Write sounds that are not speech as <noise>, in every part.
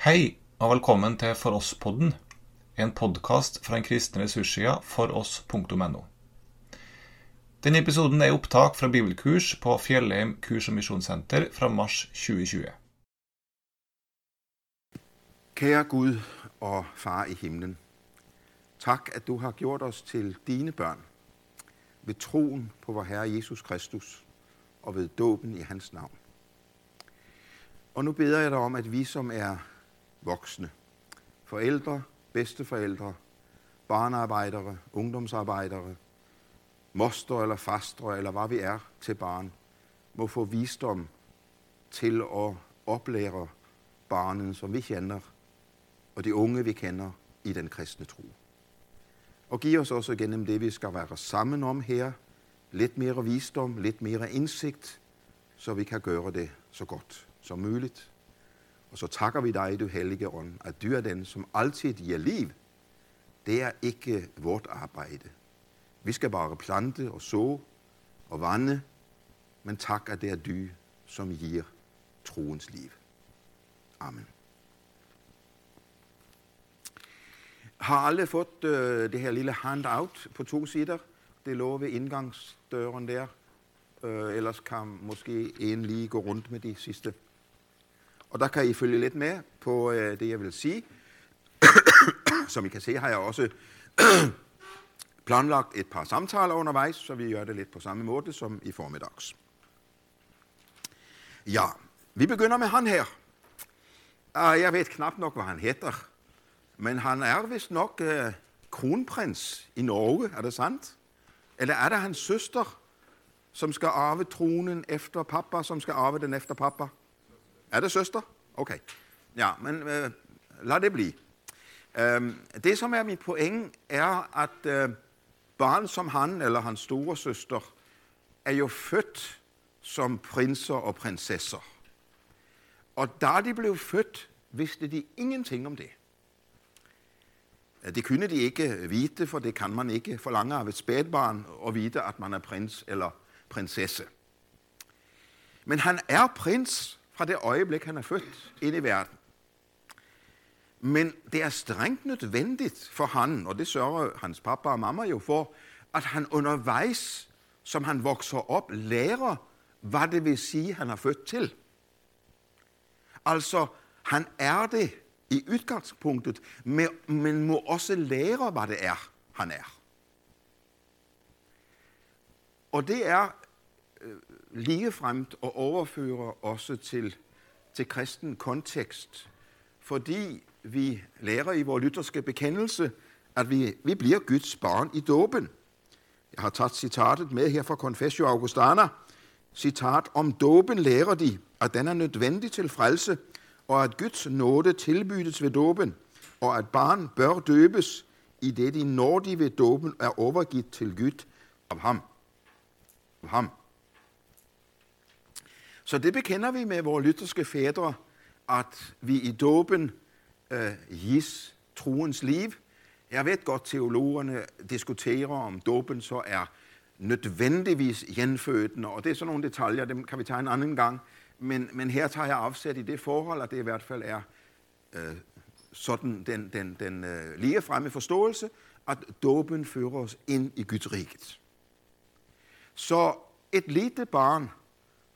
Hei, og velkommen til For oss-podden, en podkast fra den kristne ressurssida foross.no. Denne episoden er opptak fra bibelkurs på Fjellheim kurs- og misjonssenter fra mars 2020. Kære Gud og Far i himlen, tak at du har gjort os til dine børn ved troen på vor Herre Jesus Kristus og ved dåben i hans navn. Og nu beder jeg dig om, at vi som er voksne, forældre, bedsteforældre, barnearbejdere, ungdomsarbejdere, moster eller fastre, eller hvad vi er til barn, må få visdom til at oplære barnen, som vi kender, og de unge, vi kender i den kristne tro. Og giv os også gennem det, vi skal være sammen om her, lidt mere visdom, lidt mere indsigt, så vi kan gøre det så godt som muligt. Og så takker vi dig, du hellige ånd, at du er den, som altid giver liv. Det er ikke vort arbejde. Vi skal bare plante og så og vande, men tak, at det er du, som giver troens liv. Amen. Har alle fået øh, det her lille handout på to sider? Det lå ved indgangsdøren der. Øh, ellers kan måske en lige gå rundt med de sidste. Og der kan I følge lidt med på øh, det, jeg vil sige. <coughs> Som I kan se, har jeg også <coughs> planlagt et par samtaler undervejs, så vi gør det lidt på samme måde som i formiddags. Ja, vi begynder med han her. Uh, jeg ved knap nok, hvad han hedder. Men han er vist nok uh, kronprins i Norge, er det sandt? Eller er det hans søster, som skal arve tronen efter pappa, som skal arve den efter pappa? Er det søster? Okay. Ja, men øh, lad det blive. Øh, det, som er min poeng, er, at øh, barn som han eller hans store søster er jo født som prinser og prinsesser. Og da de blev født, vidste de ingenting om det. Det kunne de ikke vite, for det kan man ikke forlange af et spædbarn at vite, at man er prins eller prinsesse. Men han er prins fra det øjeblik, han er født ind i verden. Men det er strengt nødvendigt for han, og det sørger hans pappa og mamma jo for, at han undervejs, som han vokser op, lærer, hvad det vil sige, han er født til. Altså, han er det i udgangspunktet, men må også lære, hvad det er, han er. Og det er ligefremt at overføre også til, til kristen kontekst, fordi vi lærer i vores lytterske bekendelse, at vi, vi bliver Guds barn i dåben. Jeg har taget citatet med her fra Confessio Augustana. Citat, om dåben lærer de, at den er nødvendig til frelse, og at Guds nåde tilbydes ved dåben, og at barn bør døbes, i det de når de ved dåben er overgivet til Gud af ham. Af ham. Så det bekender vi med vores lytterske fædre, at vi i dåben øh, gis troens liv. Jeg ved godt, teologerne diskuterer, om dåben så er nødvendigvis genfødende, og det er sådan nogle detaljer, dem kan vi tage en anden gang. Men, men her tager jeg afsæt i det forhold, at det i hvert fald er øh, sådan den, den, den øh, lige fremme forståelse, at dåben fører os ind i Guds riget. Så et lille barn,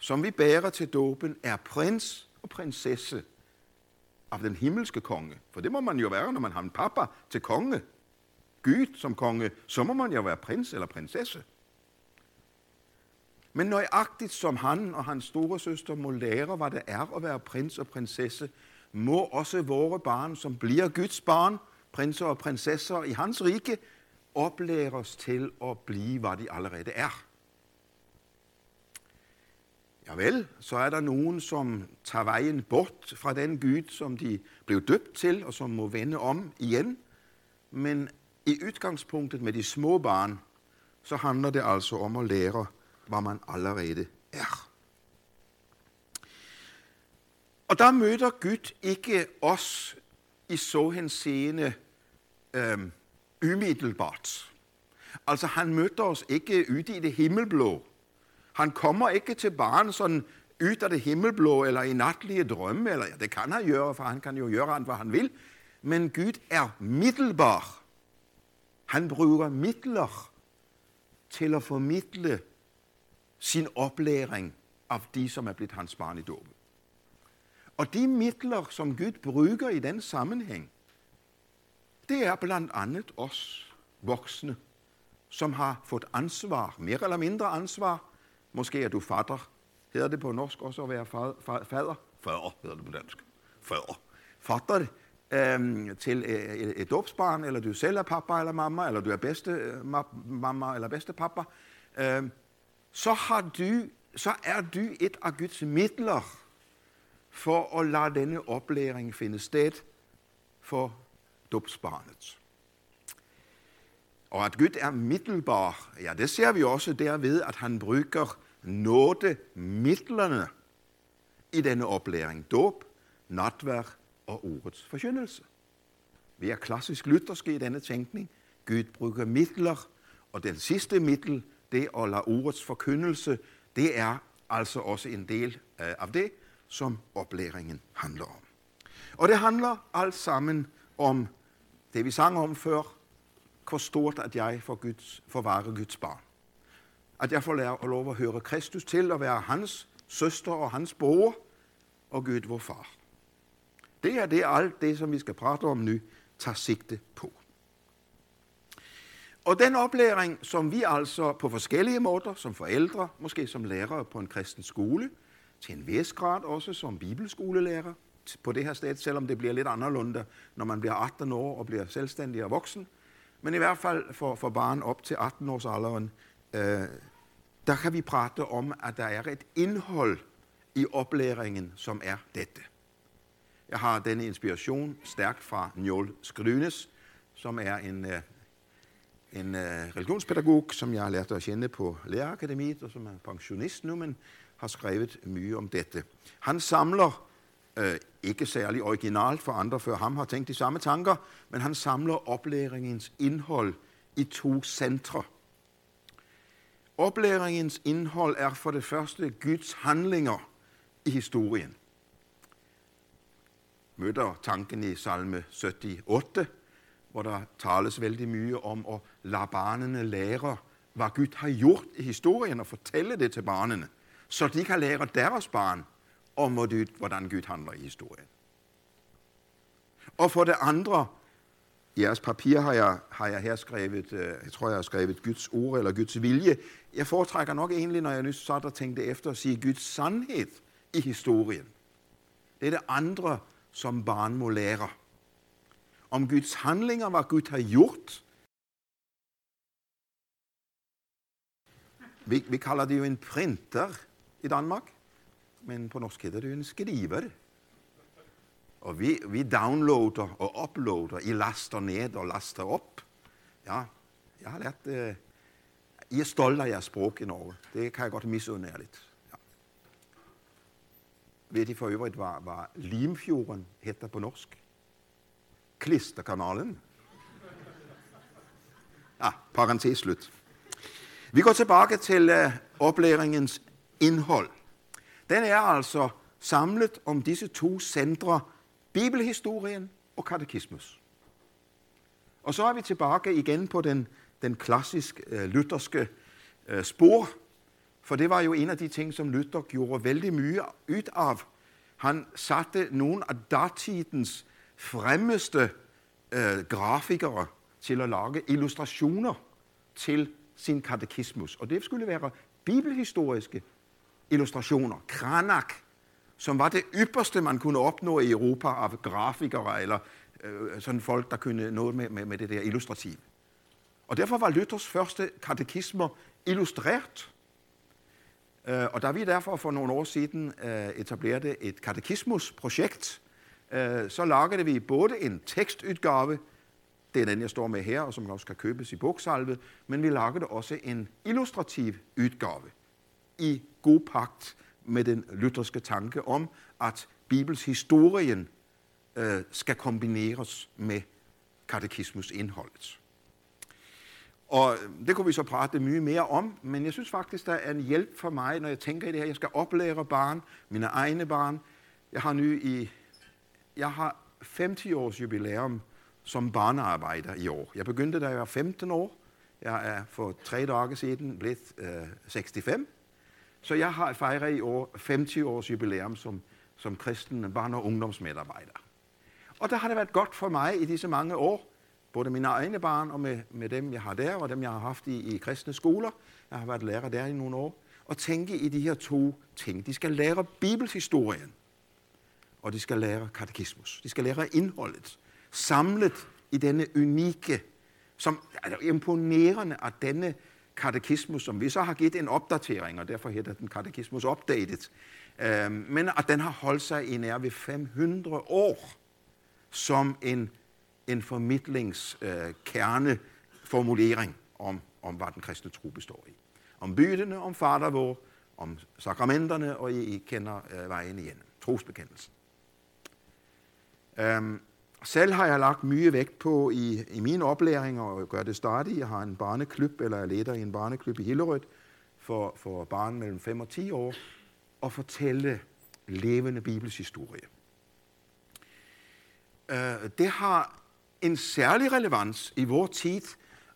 som vi bærer til dåben, er prins og prinsesse af den himmelske konge. For det må man jo være, når man har en pappa til konge. Gud som konge, så må man jo være prins eller prinsesse. Men nøjagtigt som han og hans store søster må lære, hvad det er at være prins og prinsesse, må også vore barn, som bliver Guds barn, prinser og prinsesser i hans rike, oplæres til at blive, hvad de allerede er. Ja vel, så er der nogen, som tager vejen bort fra den Gud, som de blev døbt til, og som må vende om igen. Men i udgangspunktet med de små barn, så handler det altså om at lære, hvad man allerede er. Og der møder Gud ikke os i så henseende øhm, umiddelbart. Altså han møder os ikke ude i det himmelblå. Han kommer ikke til barn sådan ud af det himmelblå, eller i natlige drømme, eller ja, det kan han gøre, for han kan jo gøre alt, hvad han vil. Men Gud er middelbar. Han bruger midler til at formidle sin oplæring af de, som er blevet hans barn i dåben. Og de midler, som Gud bruger i den sammenhæng, det er blandt andet os voksne, som har fået ansvar, mere eller mindre ansvar. Måske er du fader. hedder det på norsk også at være fader. Fader hedder det på dansk. Fader. Fader øhm, til et, et dåbsbarn, eller du selv er pappa eller mamma, eller du er bedste øh, mamma eller bedste pappa, øhm, så, har du, så er du et af Guds midler for at lade denne oplæring finde sted for dåbsbarnet. Og at Gud er middelbar, ja, det ser vi også derved, at han bruger nåde midlerne i denne oplæring. Dåb, natvær og ordets forkyndelse. Vi er klassisk lutherske i denne tænkning. Gud bruger midler, og den sidste middel, det at lade ordets forkyndelse, det er altså også en del øh, af det, som oplæringen handler om. Og det handler alt sammen om det, vi sang om før, hvor stort at jeg for, Guds, forvarer Guds barn. At jeg får lære, lov at høre Kristus til at være hans søster og hans bror og Gud vor far. Det er det alt det, som vi skal prate om nu, tager sigte på. Og den oplæring, som vi altså på forskellige måder, som forældre, måske som lærere på en kristen skole, til en vis grad også som bibelskolelærer på det her sted, selvom det bliver lidt anderledes, når man bliver 18 år og bliver selvstændig og voksen. Men i hvert fald for, for barn op til 18 års alderen, øh, der kan vi prate om, at der er et indhold i oplæringen, som er dette. Jeg har denne inspiration stærkt fra Njol Skrynes, som er en, øh, en øh, religionspædagog, som jeg har lært at kende på Lærerakademiet, og som er pensionist nu, men har skrevet mye om dette. Han samler, øh, ikke særlig originalt for andre før ham har tænkt de samme tanker, men han samler oplæringens indhold i to centre. Oplæringens indhold er for det første Guds handlinger i historien. Møder tanken i salme 78, hvor der tales vældig mye om at lade barnene lære, hvad Gud har gjort i historien, og fortælle det til barnene så de kan lære deres barn om, hvordan Gud handler i historien. Og for det andre, i jeres papir har jeg, har jeg her skrevet, øh, jeg tror, jeg har skrevet Guds ord eller Guds vilje. Jeg foretrækker nok egentlig, når jeg nu satte og tænkte efter, at sige Guds sandhed i historien. Det er det andre, som barn må lære. Om Guds handlinger, hvad Gud har gjort, vi, vi kalder det jo en printer i Danmark, men på norsk hedder det en skriver. Og vi, vi downloader og uploader, I laster ned og laster op. Ja, jeg har lært det. I er stolte af jeres språk i Norge. Det kan jeg godt misunde jer lidt. Ja. Ved I for øvrigt, hvad, hvad Limfjorden heter på norsk? Klisterkanalen. Ja, parentes slut. Vi går tilbage til uh, oplæringens indhold. Den er altså samlet om disse to centre, bibelhistorien og katekismus. Og så er vi tilbage igen på den, den klassisk øh, lutherske øh, spor, for det var jo en af de ting, som Luther gjorde vældig mye ud af. Han satte nogle af datidens fremmeste øh, grafikere til at lage illustrationer til sin katekismus. Og det skulle være bibelhistoriske illustrationer. Kranak, som var det ypperste, man kunne opnå i Europa af grafikere eller øh, sådan folk, der kunne noget med, med, med det der illustrativ. Og derfor var Luthers første katekismer illustreret. Øh, og da vi derfor for nogle år siden øh, etablerede et katekismusprojekt, øh, så lagde vi både en tekstudgave, det er den, jeg står med her, og som også kan købes i bogsalvet, men vi lagde også en illustrativ udgave i god pagt med den lutherske tanke om, at Bibels historien øh, skal kombineres med katekismus indholdet. Og øh, det kunne vi så prate mye mere om, men jeg synes faktisk, der er en hjælp for mig, når jeg tænker i det her. Jeg skal oplære barn, mine egne barn. Jeg har nu i, jeg har 50 års jubilæum som barnearbejder i år. Jeg begyndte, da jeg var 15 år. Jeg er for tre dage siden blevet øh, 65. Så jeg har fejret i år 50 års jubilæum som, som kristen barn- og ungdomsmedarbejder. Og der har det været godt for mig i disse mange år, både mine egne barn og med, med dem, jeg har der, og dem, jeg har haft i, i kristne skoler. Jeg har været lærer der i nogle år. Og tænke i de her to ting. De skal lære bibelshistorien, og de skal lære katekismus. De skal lære indholdet, samlet i denne unikke, som er imponerende, at denne katekismus, som vi så har givet en opdatering, og derfor hedder den katekismus Updated, øh, men at den har holdt sig i nær ved 500 år som en, en formidlingskerneformulering øh, om, om, hvad den kristne tro består i. Om bydene, om fadervor, om sakramenterne, og I, I kender øh, vejen igen. Trosbekendelsen. Øhm, selv har jeg lagt mye vægt på i, i min oplæring, og gør det stadig. Jeg har en barneklub, eller jeg leder i en barneklub i Hillerød for, for barn mellem 5 og 10 år, og fortælle levende bibelshistorie. Øh, det har en særlig relevans i vores tid,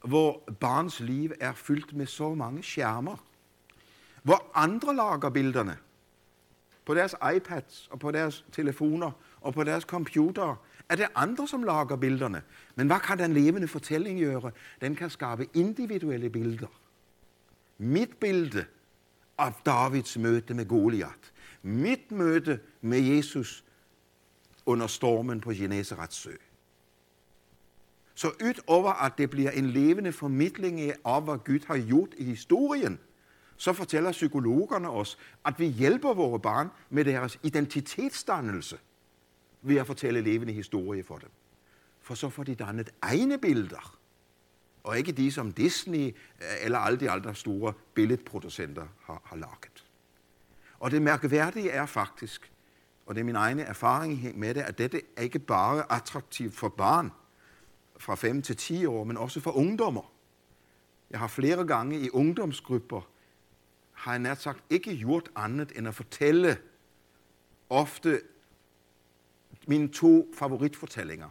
hvor barns liv er fyldt med så mange skærmer. Hvor andre lager billederne på deres iPads og på deres telefoner og på deres computer, er det andre, som lager billederne. Men hvad kan den levende fortælling gøre? Den kan skabe individuelle billeder. Mit billede af Davids møde med Goliat. Mit møde med Jesus under stormen på Genesarets sø. Så utover at det bliver en levende formidling af, hvad Gud har gjort i historien, så fortæller psykologerne os, at vi hjælper vores barn med deres identitetsdannelse ved at fortælle levende historie for dem. For så får de dannet egne billeder, og ikke de, som Disney øh, eller alle de andre store billedproducenter har, har laget. Og det mærkværdige er faktisk, og det er min egen erfaring med det, at dette er ikke bare attraktivt for barn fra 5 til 10 år, men også for ungdommer. Jeg har flere gange i ungdomsgrupper, har jeg nært sagt ikke gjort andet end at fortælle ofte mine to favoritfortællinger.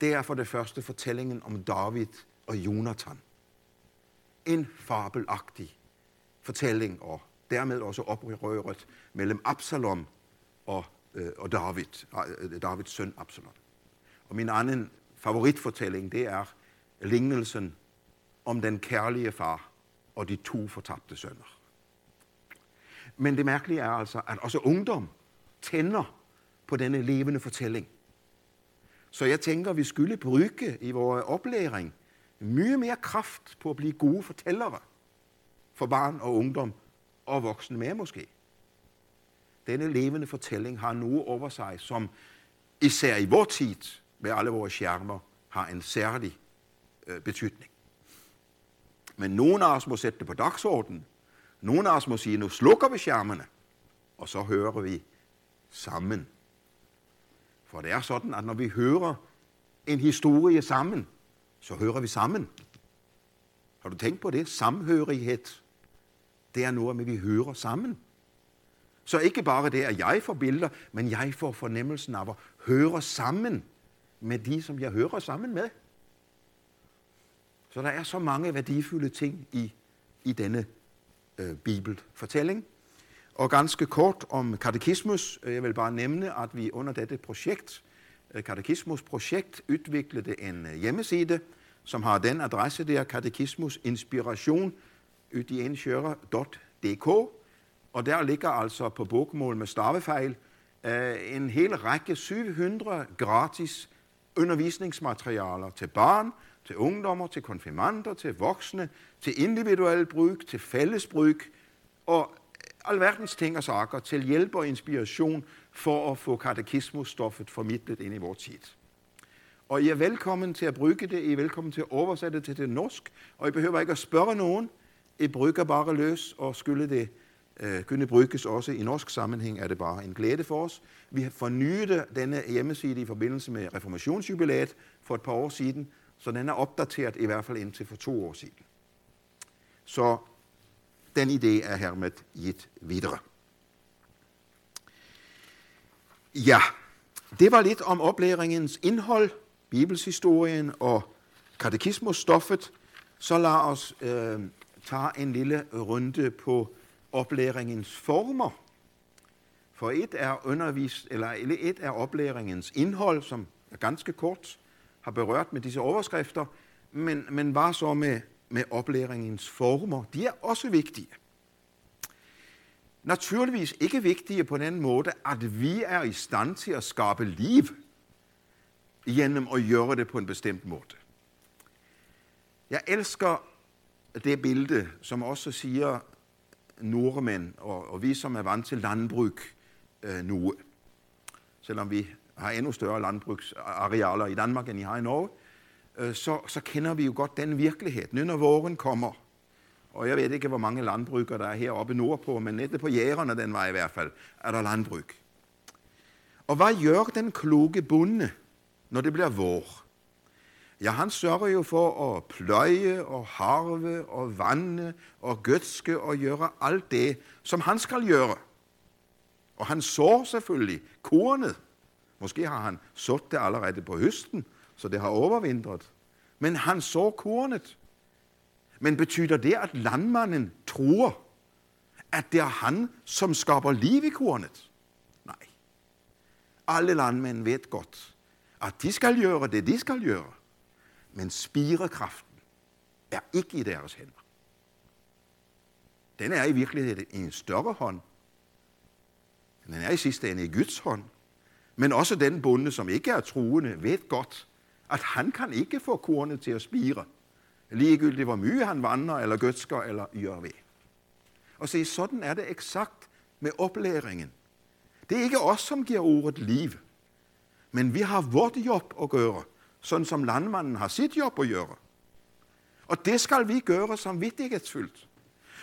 Det er for det første fortællingen om David og Jonathan. En fabelagtig fortælling, og dermed også oprøret mellem Absalom og, øh, og David, øh, Davids søn Absalom. Og min anden favoritfortælling, det er lignelsen om den kærlige far og de to fortabte sønner. Men det mærkelige er altså, at også ungdom tænder på denne levende fortælling. Så jeg tænker, vi skulle bruge i vores oplæring mye mere kraft på at blive gode fortællere for barn og ungdom og voksne med måske. Denne levende fortælling har noget over sig, som især i vores tid med alle vores skærmer har en særlig øh, betydning. Men nogen af os må sætte det på dagsordenen. Nogle af os må sige, nu slukker vi skærmene, og så hører vi sammen. For det er sådan, at når vi hører en historie sammen, så hører vi sammen. Har du tænkt på det? Samhørighed. Det er noget med, at vi hører sammen. Så ikke bare det, at jeg får billeder, men jeg får fornemmelsen af at høre sammen med de, som jeg hører sammen med. Så der er så mange værdifulde ting i, i denne øh, bibelfortælling. Og ganske kort om katekismus. Jeg vil bare nævne, at vi under dette projekt, øh, katekismusprojekt, projekt udviklede en øh, hjemmeside, som har den adresse der, katekismusinspiration.dk. og der ligger altså på bogmål med stavefejl øh, en hel række 700 gratis undervisningsmaterialer til barn, til ungdommer, til konfirmander, til voksne, til individuel brug, til fælles brug, og alverdens ting og saker til hjælp og inspiration for at få katekismusstoffet formidlet ind i vores tid. Og I er velkommen til at bruge det, I er velkommen til at oversætte det til det norsk, og I behøver ikke at spørge nogen, I bruger bare løs, og skulle det øh, kunne bruges også i norsk sammenhæng, er det bare en glæde for os. Vi fornyede denne hjemmeside i forbindelse med reformationsjubilæet for et par år siden, Så den er opdateret i hvert fald indtil for to år siden. Så den idé er hermed givet videre. Ja, det var lidt om oplæringens indhold, bibelshistorien og katekismusstoffet. Så lad os øh, tage en lille runde på oplæringens former. For et er, undervist, eller et er oplæringens indhold, som er ganske kort, har berørt med disse overskrifter, men, men var så med, med oplæringens former. De er også vigtige. Naturligvis ikke vigtige på den måde, at vi er i stand til at skabe liv gennem at gøre det på en bestemt måde. Jeg elsker det billede, som også siger nordmænd, og, og vi som er vant til landbrug øh, nu, selvom vi har endnu større landbrugsarealer i Danmark, end I har i Norge, øh, så, så kender vi jo godt den virkelighed. Nu når våren kommer, og jeg ved ikke, hvor mange landbrygger der er heroppe nordpå, men nede på jægerne den vej i hvert fald, er der landbrug. Og hvad gør den kloge bonde, når det bliver vår? Ja, han sørger jo for at pløje og harve og vande og gødske og gøre alt det, som han skal gøre. Og han sår selvfølgelig kornet. Måske har han sået det allerede på høsten, så det har overvintret. Men han sår kornet. Men betyder det, at landmanden tror, at det er han, som skaber liv i kornet? Nej. Alle landmænd ved godt, at de skal gøre det, de skal gøre. Men spirekraften er ikke i deres hænder. Den er i virkeligheden i en større hånd. Den er i sidste ende i Guds hånd. Men også den bonde, som ikke er truende, ved godt, at han kan ikke få kornet til at spire ligegyldigt hvor mye han vandrer, eller gødsker, eller gør ved. Og se, sådan er det eksakt med oplæringen. Det er ikke os, som giver ordet liv, men vi har vort job at gøre, sådan som landmanden har sit job at gøre. Og det skal vi gøre som vidtighedsfyldt.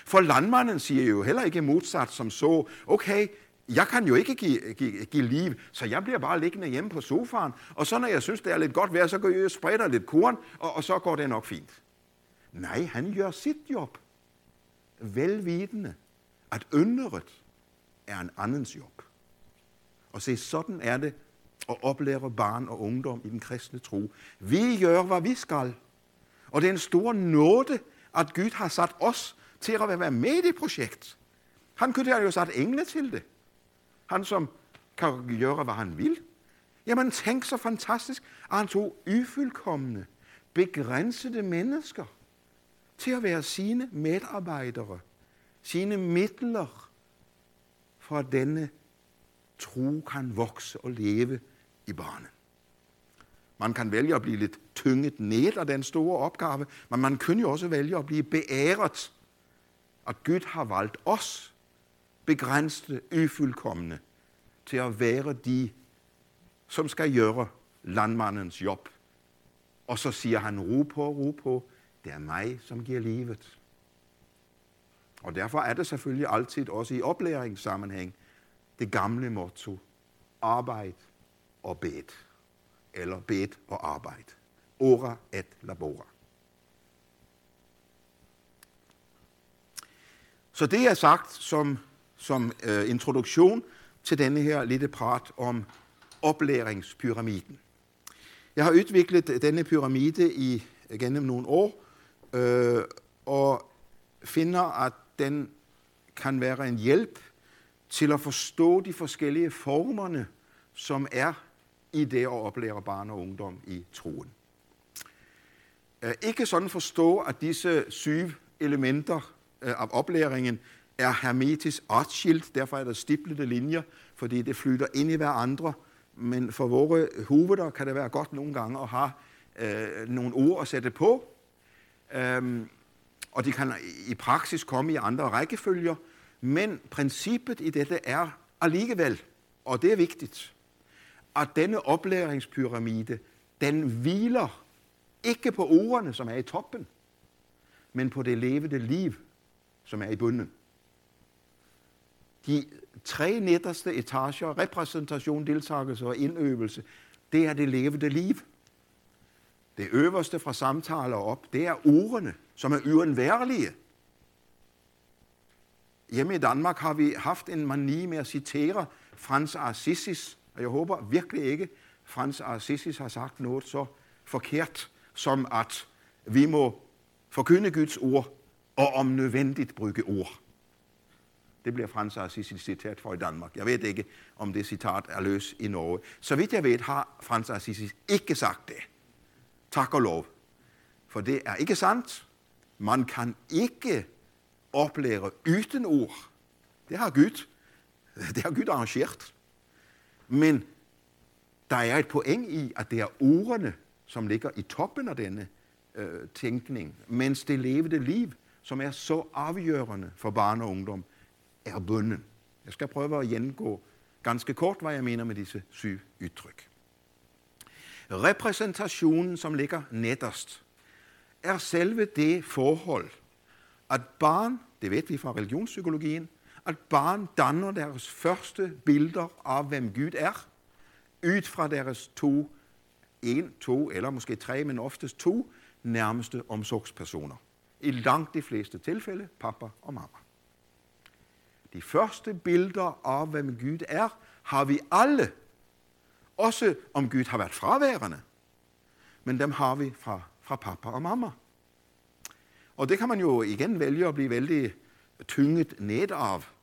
For landmanden siger jo heller ikke modsat som så, okay, jeg kan jo ikke give, give, give liv, så jeg bliver bare liggende hjemme på sofaen, og så når jeg synes, det er lidt godt vejr, så går jeg og spreder lidt korn, og, og så går det nok fint. Nej, han gør sit job. Velvidende, at ynderet er en andens job. Og se, sådan er det og oplære barn og ungdom i den kristne tro. Vi gør, hvad vi skal. Og det er en stor nåde, at Gud har sat os til at være med i det projekt. Han kunne have jo sat engle til det. Han, som kan gøre, hvad han vil. Jamen, tænk så fantastisk, at han tog ufuldkommende, begrænsede mennesker til at være sine medarbejdere, sine midler, for at denne tro kan vokse og leve i barnet. Man kan vælge at blive lidt tynget ned af den store opgave, men man kan jo også vælge at blive beæret, at Gud har valgt os, begrænsede, ufuldkommende, til at være de, som skal gøre landmandens job. Og så siger han, ro på, ro på, det er mig, som giver livet. Og derfor er det selvfølgelig altid også i oplæringssammenhæng det gamle motto, arbejd og bed, eller bed og arbejde. Ora et labora. Så det er sagt som, som øh, introduktion til denne her lille prat om oplæringspyramiden. Jeg har udviklet denne pyramide i, gennem nogle år, øh, og finder, at den kan være en hjælp til at forstå de forskellige formerne, som er i det at oplære barn og ungdom i troen. Ikke sådan forstå, at disse syv elementer øh, af oplæringen er hermetisk artskilt, derfor er der stiplede linjer, fordi det flytter ind i hver andre, men for vores hoveder kan det være godt nogle gange at have øh, nogle ord at sætte på, Øhm, og de kan i praksis komme i andre rækkefølger, men princippet i dette er alligevel, og det er vigtigt, og denne oplæringspyramide, den hviler ikke på ordene, som er i toppen, men på det levende liv, som er i bunden. De tre nederste etager, repræsentation, deltagelse og indøvelse, det er det levende liv. Det øverste fra samtaler op, det er ordene, som er uundværlige. Hjemme i Danmark har vi haft en mani med at citere Frans Assisis, og jeg håber virkelig ikke, Frans Assisis har sagt noget så forkert, som at vi må forkynde Guds ord, og om nødvendigt bruge ord. Det bliver Frans Assisi citat for i Danmark. Jeg ved ikke, om det citat er løs i Norge. Så vidt jeg ved, har Frans Assisi ikke sagt det. Tak og lov. For det er ikke sandt. Man kan ikke oplære uden ord. Det har Gud. Det har Gud arrangeret. Men der er et point i, at det er ordene, som ligger i toppen af denne øh, tænkning, mens det levede liv, som er så afgørende for barn og ungdom, er bunden. Jeg skal prøve at gengå ganske kort, hvad jeg mener med disse syv udtryk. Repræsentationen, som ligger netterst, er selve det forhold, at barn, det ved vi fra religionspsykologien, at barn danner deres første billeder af, hvem Gud er, ud fra deres to, en, to eller måske tre, men oftest to nærmeste omsorgspersoner. I langt de fleste tilfælde, pappa og mamma. De første billeder af, hvem Gud er, har vi alle. Også om Gud har været fraværende. Men dem har vi fra, fra pappa og mamma. Og det kan man jo igen vælge at blive vældig tynget ned af.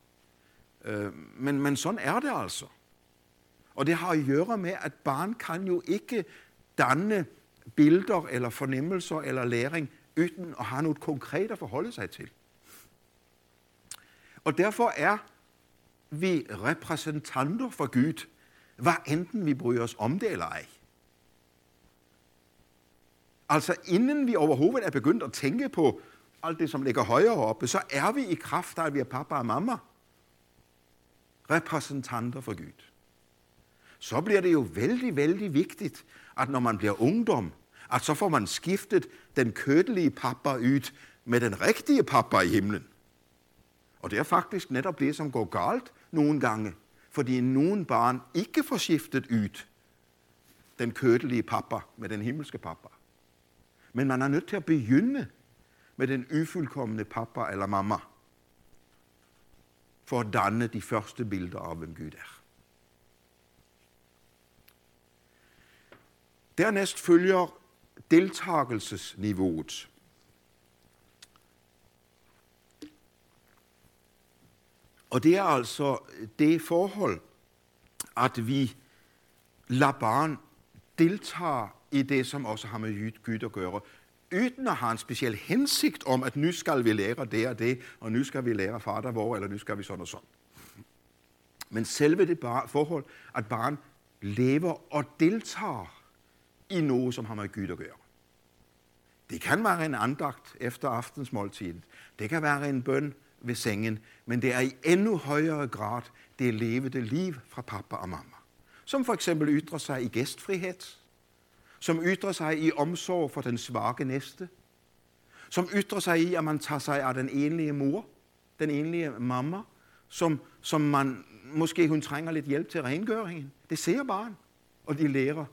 Øh, men, men sådan er det altså. Og det har at gøre med, at barn kan jo ikke danne billeder eller fornemmelser eller læring, uden at have noget konkret at forholde sig til. Og derfor er vi repræsentanter for Gud, hvad enten vi bryder os om det eller ej. Altså inden vi overhovedet er begyndt at tænke på alt det, som ligger højere oppe, så er vi i kraft af, at vi er pappa og mamma. Repræsentanter for Gud. Så bliver det jo vældig, vældig vigtigt, at når man bliver ungdom, at så får man skiftet den kødelige pappa ud med den rigtige pappa i himlen. Og det er faktisk netop det, som går galt nogle gange, fordi nogen barn ikke får skiftet ud den kødelige pappa med den himmelske pappa. Men man er nødt til at begynde med den ufuldkommende pappa eller mamma, for at danne de første bilder af, hvem Gud er. Dernæst følger deltagelsesniveauet. Og det er altså det forhold, at vi lader barn deltage i det, som også har med Gud at gøre, uden at have en speciel hensigt om, at nu skal vi lære det og det, og nu skal vi lære fader vor, eller nu skal vi sådan og sådan. Men selve det forhold, at barn lever og deltager i noget, som har med Gud at gøre. Det kan være en andagt efter aftensmåltidet. Det kan være en bøn ved sengen. Men det er i endnu højere grad det levede liv fra pappa og mamma. Som for eksempel ytrer sig i gæstfrihed. Som ytrer sig i omsorg for den svage næste. Som ytrer sig i, at man tager sig af den enlige mor, den enlige mamma, som, som man, måske hun trænger lidt hjælp til rengøringen. Det ser barn, og de lærer,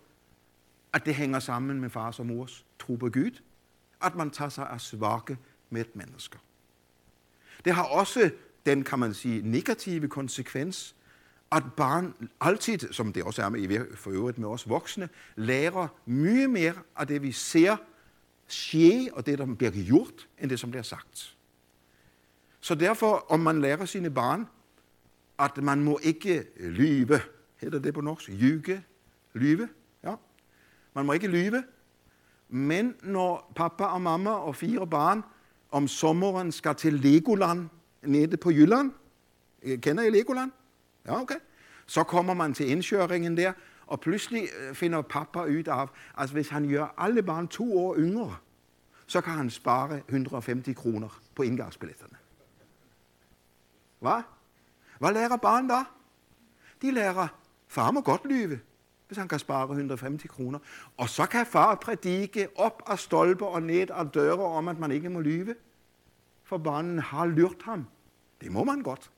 at det hænger sammen med fars og mors tro på Gud, at man tager sig af svage med mennesker. Det har også den, kan man sige, negative konsekvens, at barn altid, som det også er med, for øvrigt med os voksne, lærer mye mere af det, vi ser ske, og det, der bliver gjort, end det, som bliver sagt. Så derfor, om man lærer sine barn, at man må ikke lyve, hedder det på norsk, lyge, lyve, ja. Man må ikke lyve, men når pappa og mamma og fire barn om sommeren skal til Legoland nede på Jylland. Eh, kender I Legoland? Ja, okay. Så kommer man til indkøringen der, og pludselig øh, finder pappa ud af, at hvis han gør alle barn to år yngre, så kan han spare 150 kroner på indgangsbilletterne. Hvad? Hvad lærer barn da? De lærer, far må godt lyve hvis han kan spare 150 kroner. Og så kan far prædike op af stolper og ned af døre om, at man ikke må lyve. For barnen har lyrt ham. Det må man godt,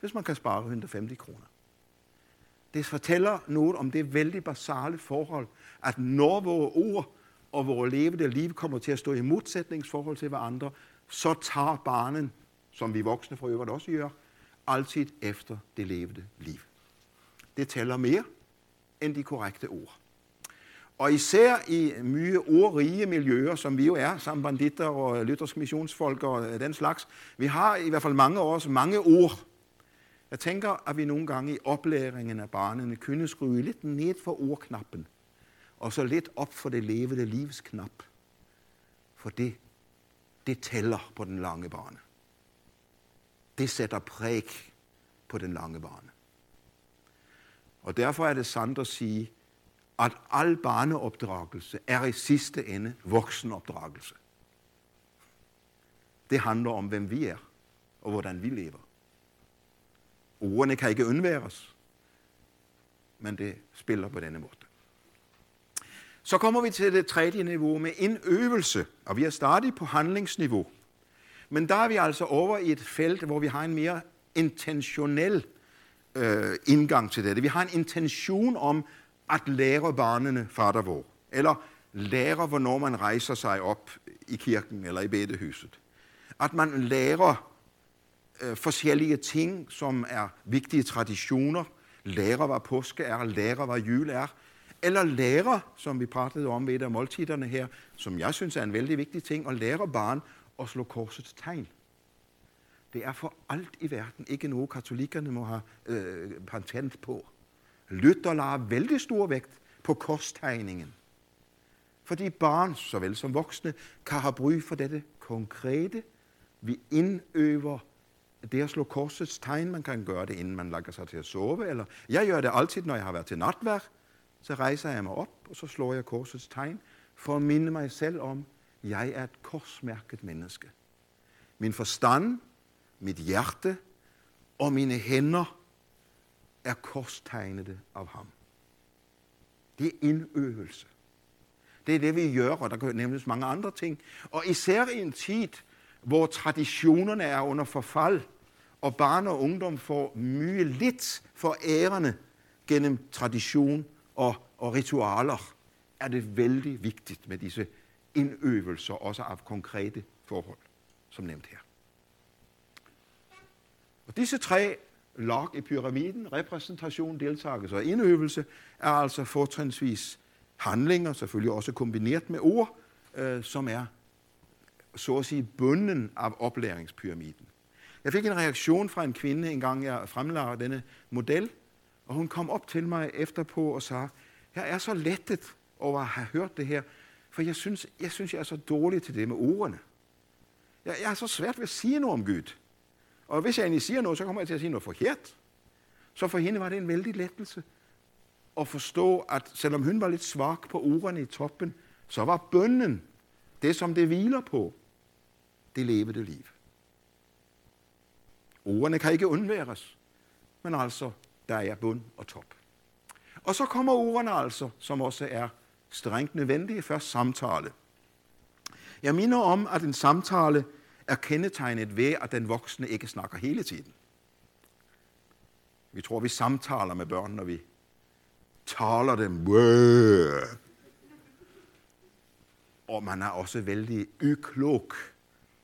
hvis man kan spare 150 kroner. Det fortæller noget om det vældig basale forhold, at når vores ord og vores levende liv kommer til at stå i modsætningsforhold til hverandre, så tager barnen, som vi voksne for øvrigt også gør, altid efter det levende liv. Det tæller mere end de korrekte ord. Og især i mye ordrige miljøer, som vi jo er, som banditter og lyttersk missionsfolk og den slags, vi har i hvert fald mange af os mange ord. Jeg tænker, at vi nogle gange i oplæringen af barnene kunne skrue lidt ned for ordknappen, og så lidt op for det levende livs knap. For det, det tæller på den lange bane. Det sætter præg på den lange bane. Og derfor er det sandt at sige, at al barneopdragelse er i sidste ende voksenopdragelse. Det handler om, hvem vi er, og hvordan vi lever. Ordene kan ikke undværes, men det spiller på denne måde. Så kommer vi til det tredje niveau med en øvelse, og vi er stadig på handlingsniveau. Men der er vi altså over i et felt, hvor vi har en mere intentionel øh, indgang til det. Vi har en intention om at lære barnene fader vor, eller lære, hvornår man rejser sig op i kirken eller i bedehuset. At man lærer øh, forskellige ting, som er vigtige traditioner, lærer, hvad påske er, lærer, hvad jul er, eller lærer, som vi pratede om ved et af måltiderne her, som jeg synes er en vældig vigtig ting, at lære barn at slå korsets tegn. Det er for alt i verden ikke noget, katolikkerne må have øh, patent på. Luther lader vældig stor vægt på korstegningen. Fordi barn, såvel som voksne, kan have brug for dette konkrete. Vi indøver det at slå korsets tegn. Man kan gøre det, inden man lægger sig til at sove. Eller jeg gør det altid, når jeg har været til natvær. Så rejser jeg mig op, og så slår jeg korsets tegn, for at minde mig selv om, at jeg er et korsmærket menneske. Min forstand, mit hjerte og mine hænder er korstegnede af ham. Det er indøvelse. Det er det, vi gør, og der kan nævnes mange andre ting. Og især i en tid, hvor traditionerne er under forfald, og barn og ungdom får mye lidt for ærerne gennem tradition og, og ritualer, er det vældig vigtigt med disse indøvelser, også af konkrete forhold, som nævnt her. Og disse tre lag i pyramiden, repræsentation, deltagelse og indøvelse, er altså fortrinsvis handlinger, selvfølgelig også kombineret med ord, øh, som er så at sige bunden af oplæringspyramiden. Jeg fik en reaktion fra en kvinde, en gang jeg fremlagde denne model, og hun kom op til mig efterpå og sagde, jeg er så lettet over at have hørt det her, for jeg synes, jeg synes, jeg er så dårlig til det med ordene. Jeg, jeg er så svært ved at sige noget om Gud. Og hvis jeg egentlig siger noget, så kommer jeg til at sige noget forkert. Så for hende var det en vældig lettelse at forstå, at selvom hun var lidt svag på ordene i toppen, så var bønnen det, som det hviler på, det levede liv. Ordene kan ikke undværes, men altså, der er bund og top. Og så kommer ordene altså, som også er strengt nødvendige, først samtale. Jeg minder om, at en samtale er kendetegnet ved, at den voksne ikke snakker hele tiden. Vi tror, vi samtaler med børn, når vi taler dem. Og man er også vældig uklog,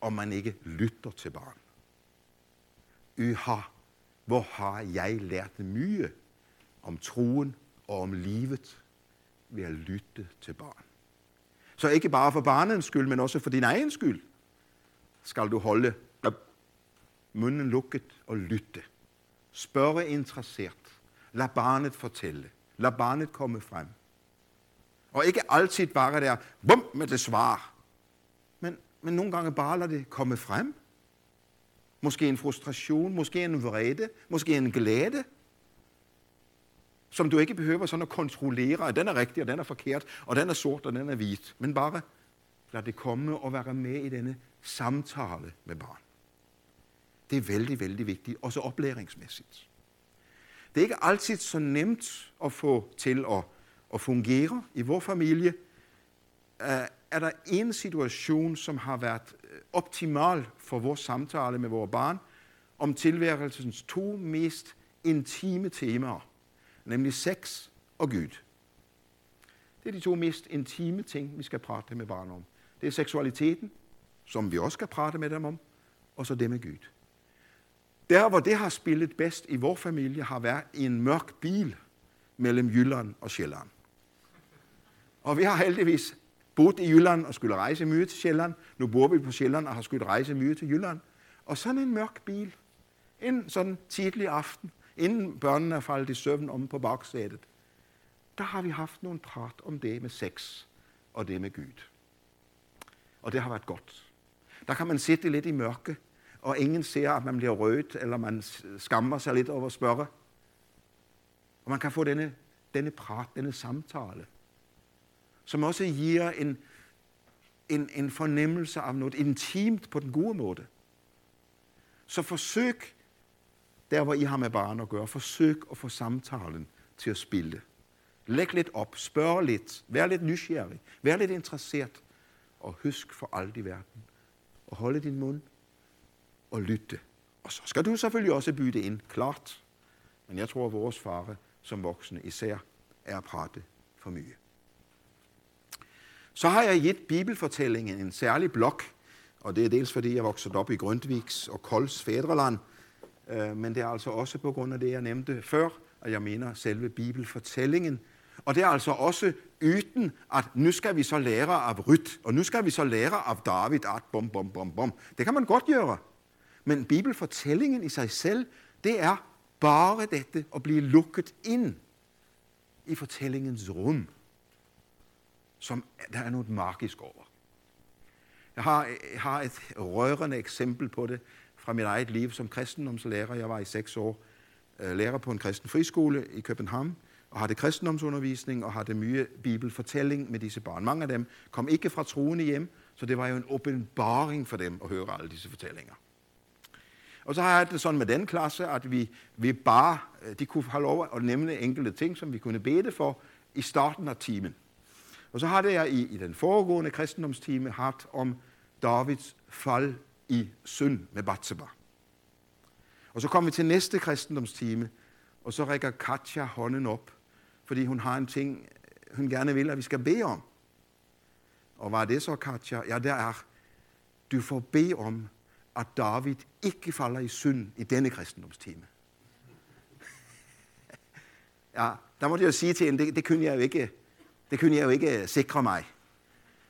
om man ikke lytter til barn. Uha, hvor har jeg lært mye om troen og om livet ved at lytte til barn. Så ikke bare for barnens skyld, men også for din egen skyld skal du holde munden lukket og lytte. Spørge interesseret. Lad barnet fortælle. Lad barnet komme frem. Og ikke altid bare der, bum, med det svar. Men, men nogle gange bare lad det komme frem. Måske en frustration, måske en vrede, måske en glæde, som du ikke behøver sådan at kontrollere, at den er rigtig, og den er forkert, og den er sort, og den er hvid. Men bare lad det komme og være med i denne samtale med barn. Det er vældig, vældig vigtigt, også oplæringsmæssigt. Det er ikke altid så nemt at få til at, at fungere. I vores familie øh, er der en situation, som har været optimal for vores samtale med vores barn, om tilværelsens to mest intime temaer, nemlig sex og Gud. Det er de to mest intime ting, vi skal prate med barn om. Det er seksualiteten, som vi også skal prate med dem om, og så det med Gud. Der, hvor det har spillet bedst i vores familie, har været i en mørk bil mellem Jylland og Sjælland. Og vi har heldigvis boet i Jylland og skulle rejse mye til Sjælland. Nu bor vi på Sjælland og har skulle rejse mye til Jylland. Og sådan en mørk bil, en sådan tidlig aften, inden børnene er faldet i søvn om på bagsædet, der har vi haft nogle prat om det med sex og det med Gud. Og det har været godt. Der kan man sidde lidt i mørke, og ingen ser, at man bliver rødt, eller man skammer sig lidt over at spørge. Og man kan få denne, denne prat, denne samtale, som også giver en, en, en fornemmelse af noget intimt på den gode måde. Så forsøg, der hvor I har med barn at gøre, forsøg at få samtalen til at spille. Læg lidt op, spørg lidt, vær lidt nysgerrig, vær lidt interesseret, og husk for alt i verden at holde din mund og lytte. Og så skal du selvfølgelig også byde ind, klart. Men jeg tror, at vores fare som voksne især er at prate for mye. Så har jeg givet bibelfortællingen en særlig blok, og det er dels fordi jeg voksede op i Grundviks og Kols fædreland, øh, men det er altså også på grund af det, jeg nævnte før, at jeg mener selve bibelfortællingen. Og det er altså også yten, at nu skal vi så lære af Ryt, og nu skal vi så lære af David, at bom, bom, bom, bom. Det kan man godt gøre. Men bibelfortællingen i sig selv, det er bare dette at blive lukket ind i fortællingens rum som der er noget magisk over. Jeg har, jeg har et rørende eksempel på det fra mit eget liv som kristendomslærer. Jeg var i seks år øh, lærer på en kristen friskole i København, og har det kristendomsundervisning og har det mye bibelfortælling med disse barn. Mange af dem kom ikke fra troende hjem, så det var jo en åbenbaring for dem at høre alle disse fortællinger. Og så har jeg det sådan med den klasse, at vi, vi bare, øh, de kunne have lov at nævne enkelte ting, som vi kunne bede for i starten af timen. Og så har det jeg i, i den foregående kristendomstime haft om Davids fald i synd med Batseba. Og så kommer vi til næste kristendomstime, og så rækker Katja hånden op, fordi hun har en ting, hun gerne vil, at vi skal bede om. Og hvad er det så, Katja? Ja, det er, du får bede om, at David ikke falder i synd i denne kristendomstime. <laughs> ja, der måtte jeg sige til hende, det, det kunne jeg jo ikke det kunne jeg jo ikke øh, sikre mig.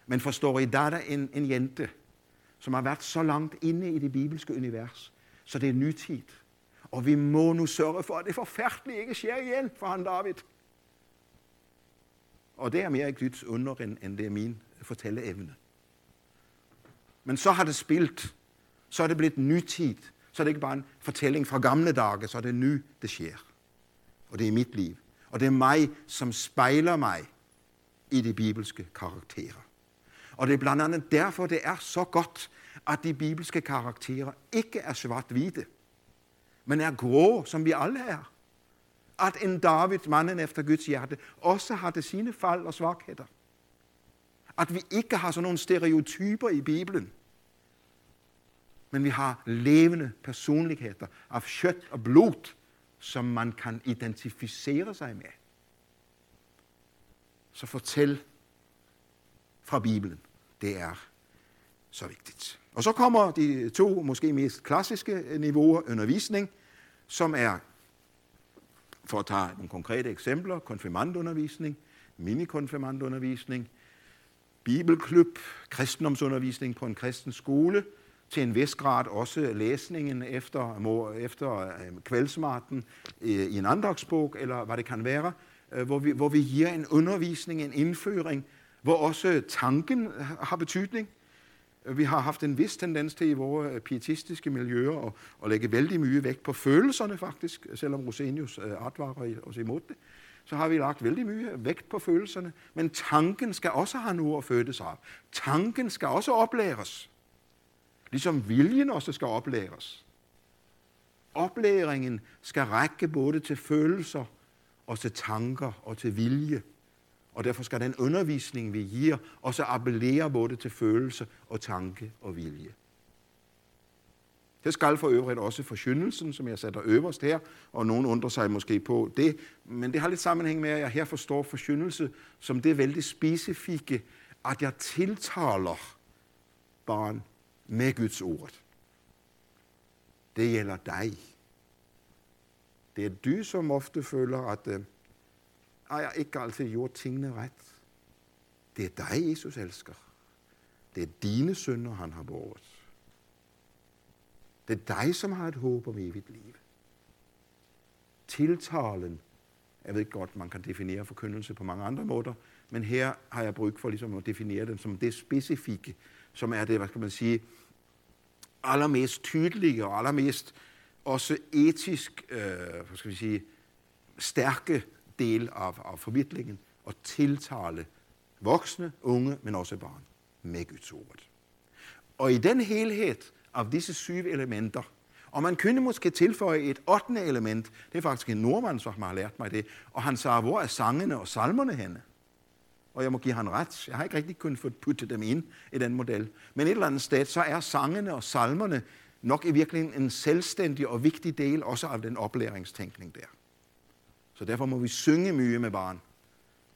Men forstår I, der er der en, en jente, som har været så langt inde i det bibelske univers, så det er nytid. Og vi må nu sørge for, at det forfærdelige ikke sker igen for han David. Og det er mere Guds under, end, end det er min fortælleevne. Men så har det spilt. Så er det blevet nytid. Så er det ikke bare en fortælling fra gamle dage, så er det nu, det sker. Og det er mit liv. Og det er mig, som spejler mig i de bibelske karakterer. Og det er blandt andet derfor, det er så godt, at de bibelske karakterer ikke er svart-hvide, men er grå, som vi alle er. At en David, manden efter Guds hjerte, også har det sine fald og svagheder. At vi ikke har sådan nogle stereotyper i Bibelen, men vi har levende personligheder af kött og blod, som man kan identificere sig med så fortæl fra Bibelen. Det er så vigtigt. Og så kommer de to måske mest klassiske niveauer undervisning, som er, for at tage nogle konkrete eksempler, konfirmandundervisning, minikonfirmandundervisning, bibelklub, kristendomsundervisning på en kristen skole, til en vis grad også læsningen efter, efter øh, øh, i en andagsbog, eller hvad det kan være, Øh, hvor vi, hvor vi giver en undervisning, en indføring, hvor også tanken har betydning. Øh, vi har haft en vis tendens til i vores øh, pietistiske miljøer at, at lægge vældig mye vægt på følelserne faktisk, selvom Rosenius advarer os imod det. Så har vi lagt vældig mye vægt på følelserne, men tanken skal også have noget at fødes af. Tanken skal også oplæres, ligesom viljen også skal oplæres. Oplæringen skal række både til følelser og til tanker og til vilje. Og derfor skal den undervisning, vi giver, også appellere både til følelse og tanke og vilje. Det skal for øvrigt også forkyndelsen, som jeg sætter øverst her, og nogen undrer sig måske på det. Men det har lidt sammenhæng med, at jeg her forstår forkyndelse som det vældig specifikke, at jeg tiltaler barn med Guds ord. Det gælder dig. Det er du, som ofte føler, at øh, jeg ikke altid gjort tingene ret. Det er dig, Jesus elsker. Det er dine synder, han har båret. Det er dig, som har et håb om evigt liv. Tiltalen, jeg ved godt, man kan definere forkyndelse på mange andre måder, men her har jeg brug for ligesom at definere den som det specifikke, som er det, hvad skal man sige, allermest tydelige og allermest også etisk, øh, hvad skal vi sige, stærke del af, af formidlingen og tiltale voksne, unge, men også barn med Guds ord. Og i den helhed af disse syv elementer, og man kunne måske tilføje et ottende element, det er faktisk en nordmand, som har lært mig det, og han sagde, hvor er sangene og salmerne henne? Og jeg må give han ret. Jeg har ikke rigtig kunnet få puttet dem ind i den model. Men et eller andet sted, så er sangene og salmerne nok i virkeligheden en selvstændig og vigtig del også af den oplæringstænkning der. Så derfor må vi synge mye med barn.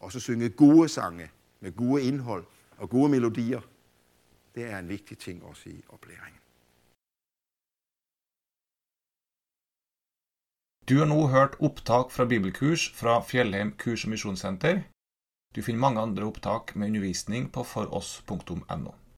Også synge gode sange med gode indhold og gode melodier. Det er en vigtig ting også i oplæringen. Du har nu hørt opptak fra bibelkurs fra Fjellheim kurs- og misjonssenter. Du finner mange andre opptak med undervisning på foross.no.